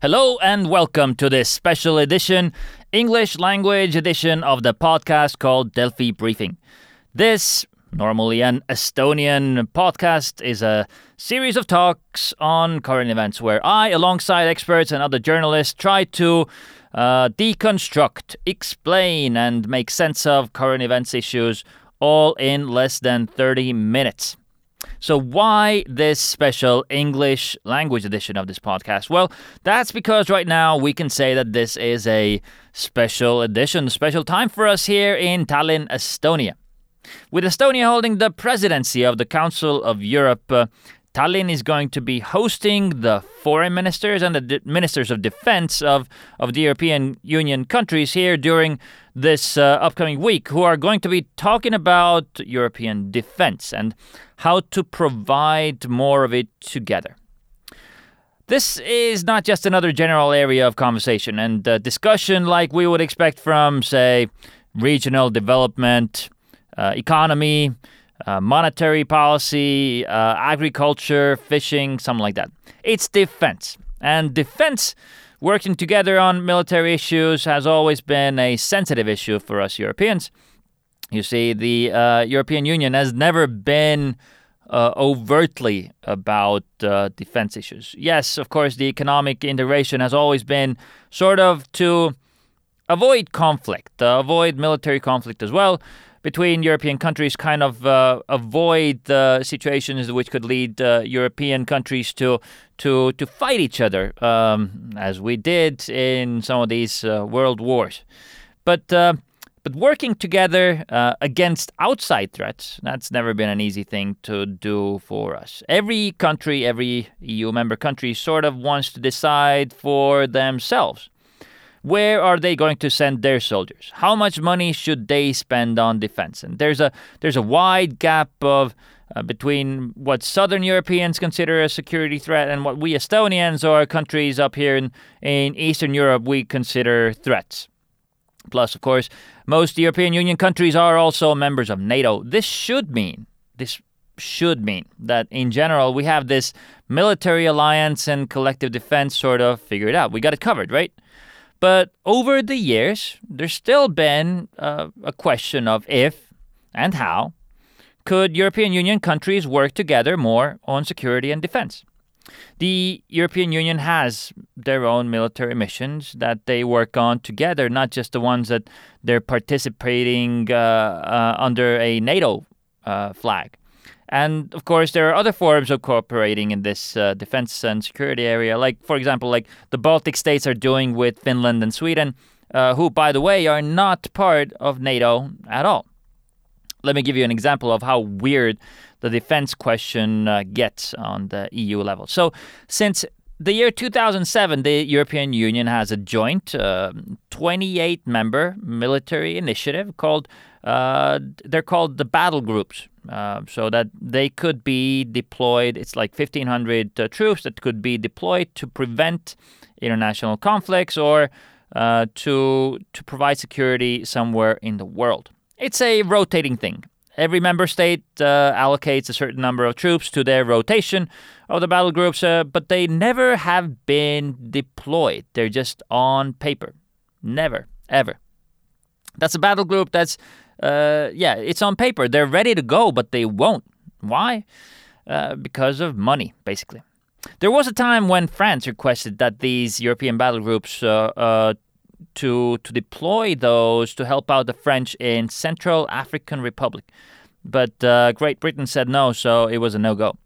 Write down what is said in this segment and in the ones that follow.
Hello and welcome to this special edition, English language edition of the podcast called Delfi Briefing. This, normally an Estonian podcast, is a series of talks on current events where I, alongside experts and other journalists, try to uh, deconstruct, explain, and make sense of current events issues all in less than 30 minutes. So, why this special English language edition of this podcast? Well, that's because right now we can say that this is a special edition, special time for us here in Tallinn, Estonia. With Estonia holding the presidency of the Council of Europe, uh, Tallinn is going to be hosting the foreign ministers and the di- ministers of defense of, of the European Union countries here during this uh, upcoming week, who are going to be talking about European defense and how to provide more of it together. This is not just another general area of conversation and uh, discussion like we would expect from, say, regional development, uh, economy, uh, monetary policy, uh, agriculture, fishing, something like that. It's defense. And defense, working together on military issues, has always been a sensitive issue for us Europeans. You see, the uh, European Union has never been uh, overtly about uh, defense issues. Yes, of course, the economic integration has always been sort of to avoid conflict, uh, avoid military conflict as well between European countries, kind of uh, avoid the situations which could lead uh, European countries to to to fight each other, um, as we did in some of these uh, world wars. But but working together uh, against outside threats, that's never been an easy thing to do for us. Every country, every EU member country sort of wants to decide for themselves. Where are they going to send their soldiers? How much money should they spend on defense? And there's a there's a wide gap of uh, between what Southern Europeans consider a security threat and what we Estonians or countries up here in, in Eastern Europe we consider threats. Plus, of course, most European Union countries are also members of NATO. This should mean, this should mean that in general we have this military alliance and collective defense sort of figured out. We got it covered, right? But over the years, there's still been uh, a question of if and how could European Union countries work together more on security and defense. The European Union has their own military missions that they work on together, not just the ones that they're participating uh, uh, under a NATO uh, flag. And of course, there are other forms of cooperating in this uh, defense and security area, like, for example, like the Baltic states are doing with Finland and Sweden, uh, who, by the way, are not part of NATO at all. Let me give you an example of how weird the defense question uh, gets on the EU level. So, since the year 2007, the European Union has a joint 28 uh, member military initiative called, uh, they're called the battle groups. Uh, so that they could be deployed, it's like 1,500 uh, troops that could be deployed to prevent international conflicts or uh, to, to provide security somewhere in the world. It's a rotating thing. Every member state uh, allocates a certain number of troops to their rotation of the battle groups, but they never have been deployed. They're just on paper. Never, ever. That's a battle group that's, uh, yeah, it's on paper. They're ready to go, but they won't. Why? Uh, because of money, basically. There was a time when France requested that these European battle groups uh, uh, to to deploy those to help out the French in Central African Republic, but uh, Great Britain said no, so it was a no go.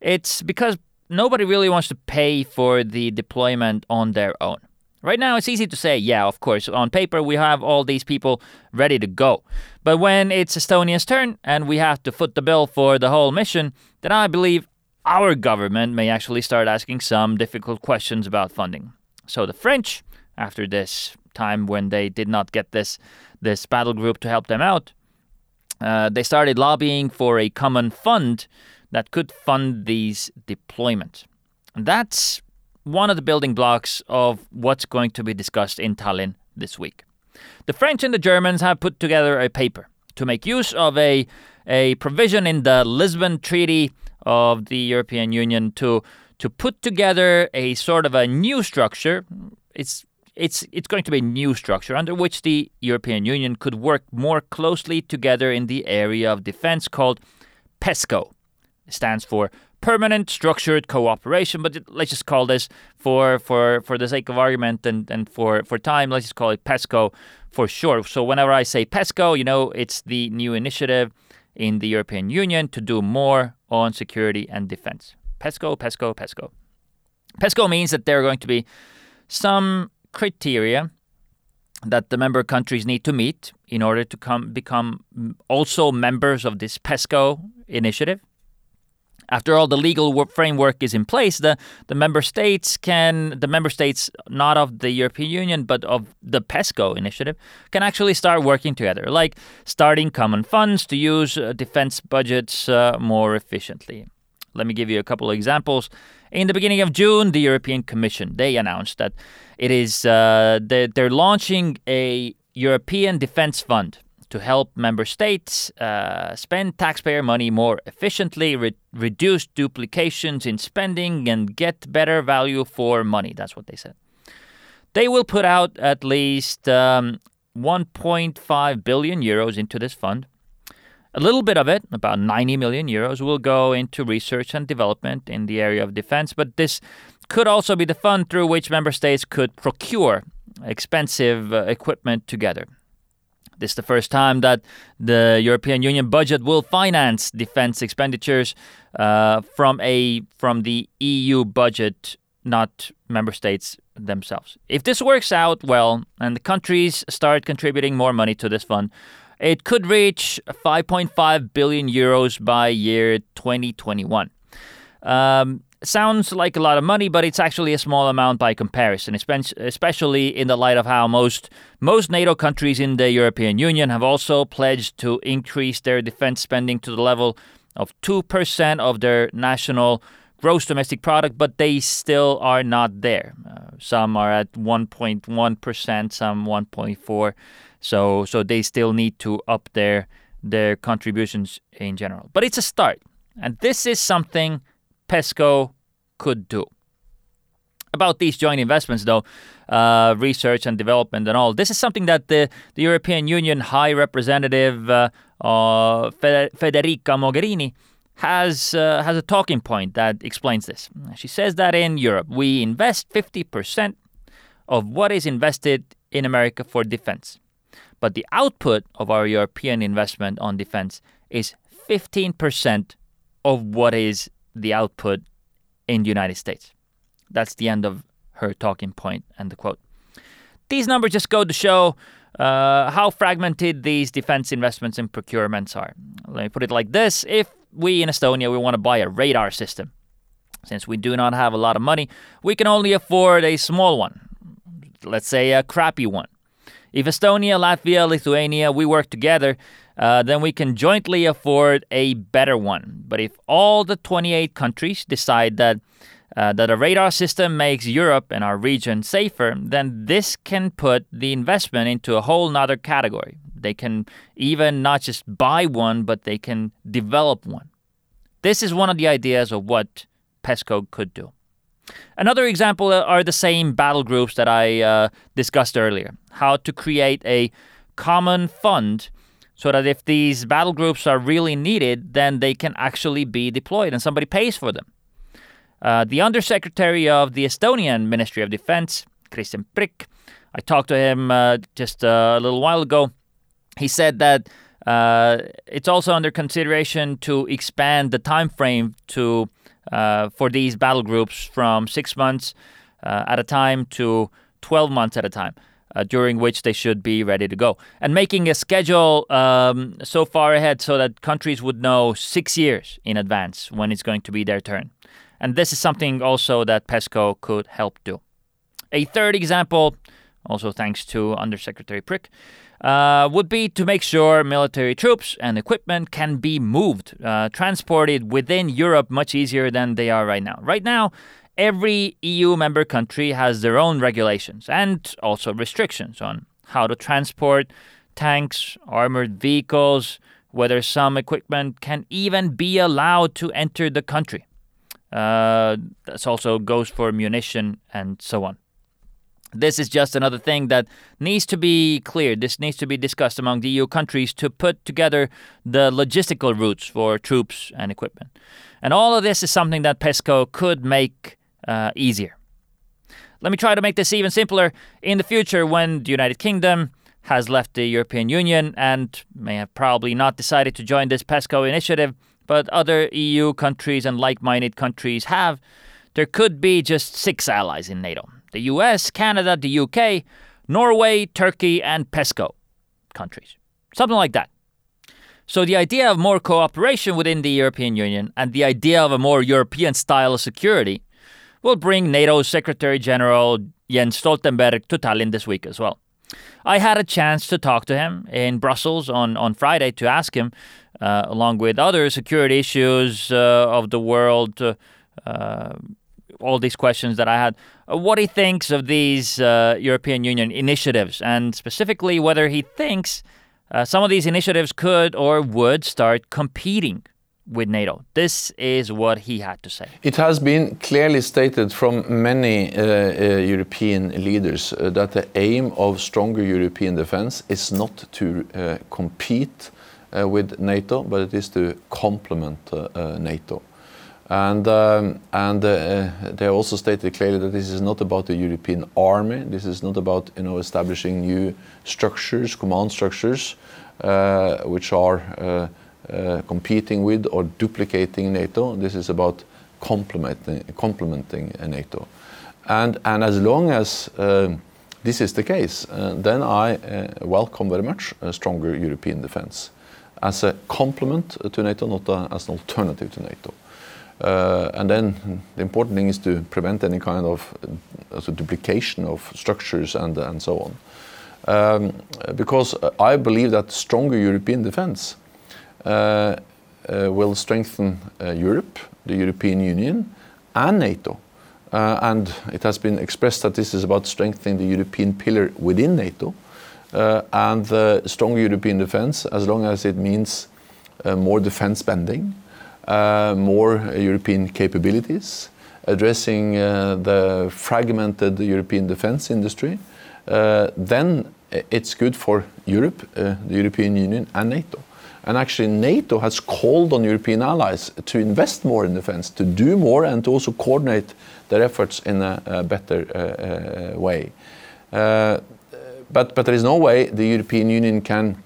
It's because nobody really wants to pay for the deployment on their own. Right now, it's easy to say, yeah, of course, on paper we have all these people ready to go. But when it's Estonia's turn and we have to foot the bill for the whole mission, then I believe our government may actually start asking some difficult questions about funding. So the French after this time when they did not get this this battle group to help them out. Uh, they started lobbying for a common fund that could fund these deployments. That's one of the building blocks of what's going to be discussed in Tallinn this week. The French and the Germans have put together a paper to make use of a, a provision in the Lisbon Treaty of the European Union to to put together a sort of a new structure. It's it's it's going to be a new structure under which the European Union could work more closely together in the area of defense called PESCO. It stands for Permanent Structured Cooperation, but let's just call this for for for the sake of argument and, and for, for time, let's just call it PESCO for short. So whenever I say PESCO, you know it's the new initiative in the European Union to do more on security and defense. PESCO, PESCO, PESCO. PESCO means that there are going to be some criteria that the member countries need to meet in order to come become also members of this PESCO initiative. After all, the legal framework is in place. The, the member states can, the member states not of the European Union, but of the PESCO initiative, can actually start working together, like starting common funds to use uh, defense budgets uh, more efficiently. Let me give you a couple of examples. In the beginning of June, the European Commission they announced that it is uh, they're launching a European Defense Fund to help member states uh, spend taxpayer money more efficiently, re- reduce duplications in spending, and get better value for money. That's what they said. They will put out at least um, 1.5 billion euros into this fund. A little bit of it, about 90 million euros, will go into research and development in the area of defense, but this could also be the fund through which member states could procure expensive uh, equipment together. This is the first time that the European Union budget will finance defense expenditures uh, from a from the EU budget, not member states themselves. If this works out well and the countries start contributing more money to this fund, it could reach 5.5 billion euros by year 2021. Um, sounds like a lot of money, but it's actually a small amount by comparison, especially in the light of how most most NATO countries in the European Union have also pledged to increase their defense spending to the level of 2% of their national gross domestic product, but they still are not there. Uh, some are at 1.1%, some 1.4. So so they still need to up their their contributions in general. But it's a start. And this is something PESCO could do. About these joint investments, though, uh, research and development and all, this is something that the, the European Union High Representative uh, uh, Federica Mogherini has uh, has a talking point that explains this. She says that in Europe we invest 50% of what is invested in America for defense. But the output of our European investment on defense is 15% of what is the output in the United States. That's the end of her talking point and the quote. These numbers just go to show uh, how fragmented these defense investments and procurements are. Let me put it like this if we in Estonia we want to buy a radar system, since we do not have a lot of money, we can only afford a small one. Let's say a crappy one. If Estonia, Latvia, Lithuania, we work together, uh, then we can jointly afford a better one. But if all the 28 countries decide that uh, that a radar system makes Europe and our region safer, then this can put the investment into a whole nother category. They can even not just buy one, but they can develop one. This is one of the ideas of what PESCO could do. Another example are the same battle groups that I uh, discussed earlier. How to create a common fund so that if these battle groups are really needed, then they can actually be deployed and somebody pays for them. Uh, the Undersecretary of the Estonian Ministry of Defense, Kristjan Prikk, I talked to him uh, just a little while ago. He said that uh, it's also under consideration to expand the time frame to uh, for these battle groups from six months uh, at a time to 12 months at a time. Uh, during which they should be ready to go. And making a schedule um, so far ahead so that countries would know six years in advance when it's going to be their turn. And this is something also that PESCO could help do. A third example, also thanks to Undersecretary Prikk, uh, would be to make sure military troops and equipment can be moved, uh, transported within Europe much easier than they are right now. Right now, every EU member country has their own regulations and also restrictions on how to transport tanks, armored vehicles, whether some equipment can even be allowed to enter the country. Uh, this also goes for munition and so on. This is just another thing that needs to be cleared. This needs to be discussed among the EU countries to put together the logistical routes for troops and equipment. And all of this is something that PESCO could make uh, easier. Let me try to make this even simpler. In the future, when the United Kingdom has left the European Union and may have probably not decided to join this PESCO initiative, but other EU countries and like minded countries have, there could be just six allies in NATO the US, Canada, the UK, Norway, Turkey, and PESCO countries. Something like that. So the idea of more cooperation within the European Union and the idea of a more European style of security will bring NATO's Secretary General Jens Stoltenberg to Tallinn this week as well. I had a chance to talk to him in Brussels on, on Friday to ask him, uh, along with other security issues uh, of the world, uh, uh all these questions that I had, uh, what he thinks of these uh, European Union initiatives, and specifically whether he thinks some of these initiatives could or would start competing with NATO. This is what he had to say. It has been clearly stated from many uh, uh, European leaders uh, that the aim of stronger European defense is not to uh, compete uh, with NATO, but it is to complement uh, NATO. And, um, and they also stated clearly that this is not about the European army. This is not about you know, establishing new structures, command structures, which are competing with or duplicating NATO. This is about complementing, complementing NATO. And, and as long as uh, this is the case, uh, then I uh, welcome very much a stronger European defense as a complement to NATO, not a, as an alternative to NATO. Uh, and then the important thing is to prevent any kind of uh, duplication of structures and, and so on. Um, because I believe that stronger European defense uh, uh, Uh, uh, will strengthen uh, Europe, the European Union, and NATO. Uh, and it has been expressed that this is about strengthening the European pillar within NATO. and the strong European defense, as long as it means more defense spending, more European capabilities, addressing the fragmented European defense industry, then it's good for Europe, the European Union, and NATO. And actually, NATO has called on European allies to invest more in defense, to do more, and to also coordinate their efforts in a, a better uh, uh, way. Uh, but, but there is no way the European Union can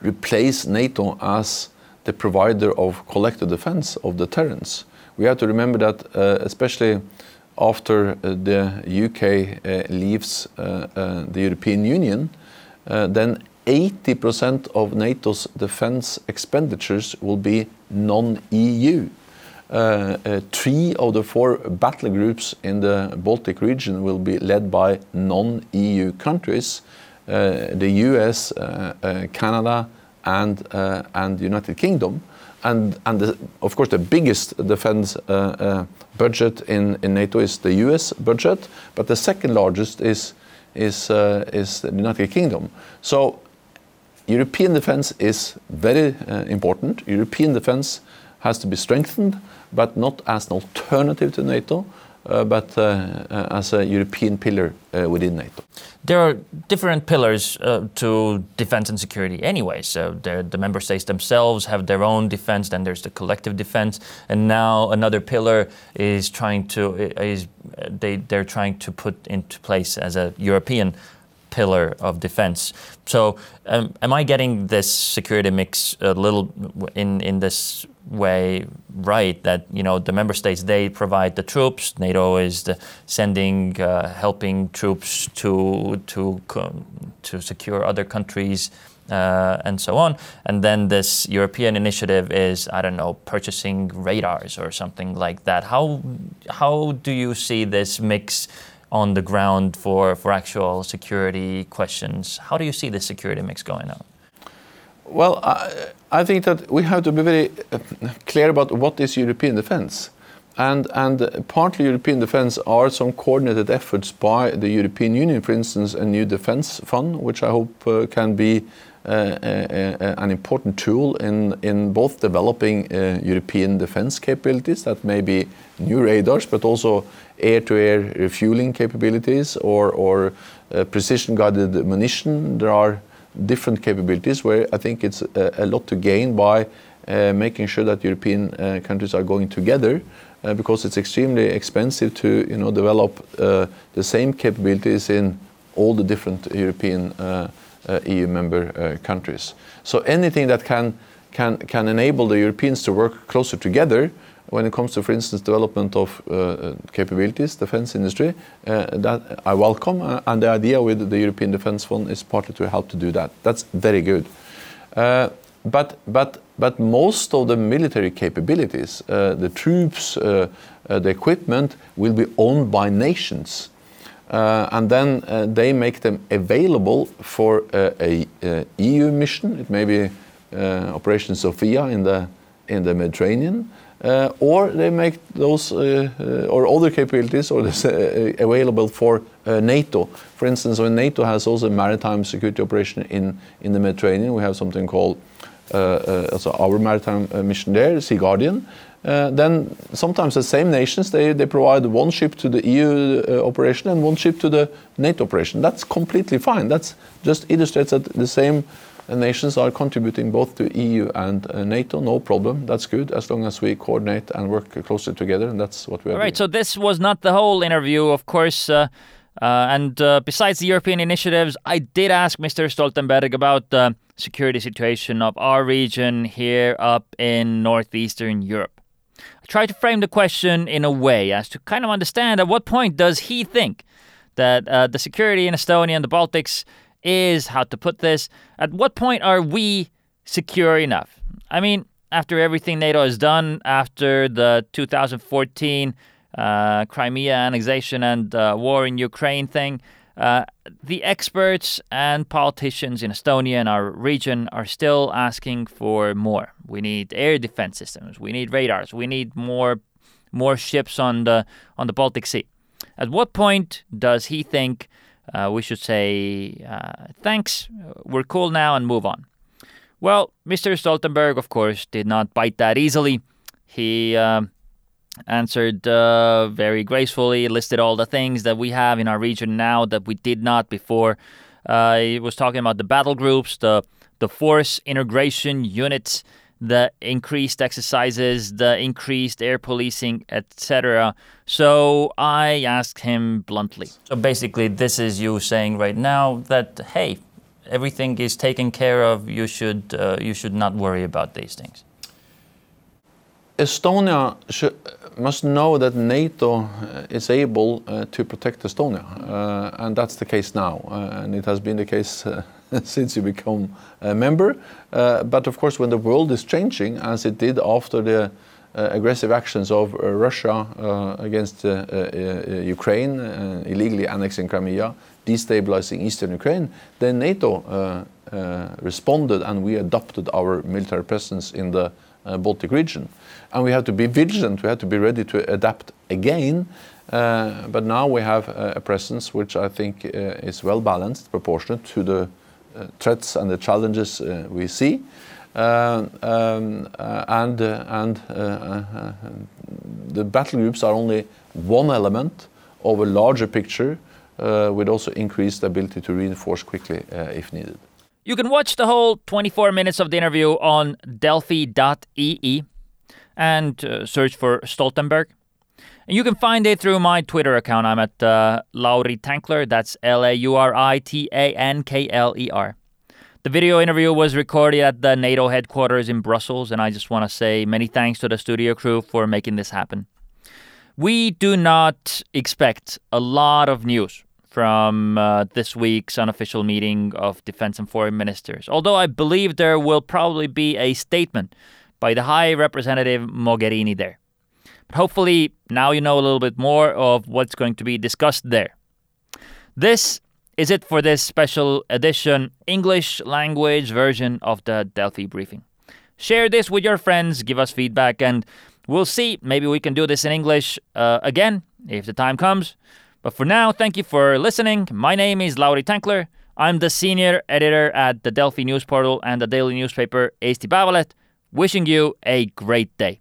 replace NATO as the provider of collective defense, of deterrence. We have to remember that, uh, especially after uh, the UK uh, leaves the European Union, then 80% of NATO's defense expenditures will be non-EU. Uh, uh, three of the four battle groups in the Baltic region will be led by non-EU countries, uh, the US, uh, uh, Canada, and uh, and United Kingdom, and and the, of course the biggest defense budget in, in NATO is the US budget, but the second largest is is is the United Kingdom. So European defense is very uh, important. European defense has to be strengthened, but not as an alternative to NATO, uh, but uh, uh as a European pillar uh, within NATO. There are different pillars uh, to defense and security anyway. So the member states themselves have their own defense, then there's the collective defense, and now another pillar is trying to is they they're trying to put into place as a European pillar of defense. So, um, am I getting this security mix a little in in this way right? That you know the member states they provide the troops, NATO is the sending uh, helping troops to to to secure other countries. Uh, and so on. And then this European initiative is, I don't know, purchasing radars or something like that. How how do you see this mix on the ground for, for actual security questions. How do you see the security mix going on? Well, I, I think that we have to be very uh, clear about what is European defense. And, and partly European defense are some coordinated efforts by the European Union, for instance, a new defense fund, which I hope uh, can be an important tool in, in both developing European defense capabilities that may be new radars, but also air-to-air refueling capabilities or, or precision-guided munition. There are different capabilities where I think it's a, lot to gain by uh, making sure that European uh, countries are going together uh, because it's extremely expensive to you know, develop the same capabilities in all the different European EU member countries. So anything that can, can, can enable the Europeans to work closer together when it comes to, for instance, development of uh, capabilities, defense industry, uh, that I welcome. Uh, and the idea with the European Defence Fund is partly to help to do that. That's very good. but, but but most of the military capabilities, uh, the troops, uh, uh, the equipment, will be owned by nations. Uh, and then uh, they make them available for uh, a, uh, a, EU mission. It may be uh, Operation Sophia in the in the Mediterranean, uh, or they make those or other capabilities or this, available for NATO. For instance, when NATO has also a maritime security operation in in the Mediterranean, we have something called also our maritime mission there, Sea Guardian. Uh, then sometimes the same nations they, they provide one ship to the EU uh, operation and one ship to the NATO operation. That's completely fine. That just illustrates that the same nations are contributing both to EU and uh, NATO. No problem. That's good as long as we coordinate and work closely together. And that's what we are. All right. Doing. So this was not the whole interview, of course. Uh, uh, and uh, besides the European initiatives, I did ask Mr. Stoltenberg about the security situation of our region here up in northeastern Europe. Tried to frame the question in a way as to kind of understand at what point does he think that uh, the security in Estonia and the Baltics is, how to put this, at what point are we secure enough? I mean, after everything NATO has done, after the 2014 uh, Crimea annexation and uh, war in Ukraine thing, uh, the experts and politicians in Estonia and our region are still asking for more. We need air defense systems. We need radars. We need more more ships on the on the Baltic Sea. At what point does he think uh, we should say uh, thanks, we're cool now, and move on? Well, Mr. Stoltenberg, of course, did not bite that easily. He um, answered uh, very gracefully, listed all the things that we have in our region now that we did not before. Uh, he was talking about the battle groups, the the force integration units, the increased exercises, the increased air policing, etc. So I asked him bluntly. So basically, this is you saying right now that hey, everything is taken care of. You should uh, you should not worry about these things. Estonia should, must know that NATO uh, is able uh, to protect Estonia, uh, and that's the case now, uh, and it has been the case uh, since you become a member. Uh, but of course, when the world is changing, as it did after the aggressive actions of Russia against Ukraine, illegally annexing Crimea, destabilizing eastern Ukraine, then NATO responded and we adopted our military presence in the Baltic region and we have to be vigilant. We have to be ready to adapt again. Uh, but now we have a presence which I think uh, is well balanced, proportionate to the uh, threats and the challenges uh, we see. Uh, um, uh, and and the battle groups are only one element of a larger picture with also increased ability to reinforce quickly if needed. You can watch the whole 24 minutes of the interview on delfi.ee and uh, search for Stoltenberg. And you can find it through my Twitter account. I'm at uh, Lauri Tankler. That's L A U R I T A N K L E R. The video interview was recorded at the NATO headquarters in Brussels, and I just want to say many thanks to the studio crew for making this happen. We do not expect a lot of news from uh, this week's unofficial meeting of defense and foreign ministers, although I believe there will probably be a statement by the High Representative Mogherini there. But hopefully, now you know a little bit more of what's going to be discussed there. This is it for this special edition English language version of the Delfi briefing. Share this with your friends, give us feedback, and we'll see. Maybe we can do this in English uh, again if the time comes. But for now, thank you for listening. My name is Lauri Tankler. I'm the senior editor at the Delfi News Portal and the daily newspaper Eesti Päevaleht, wishing you a great day.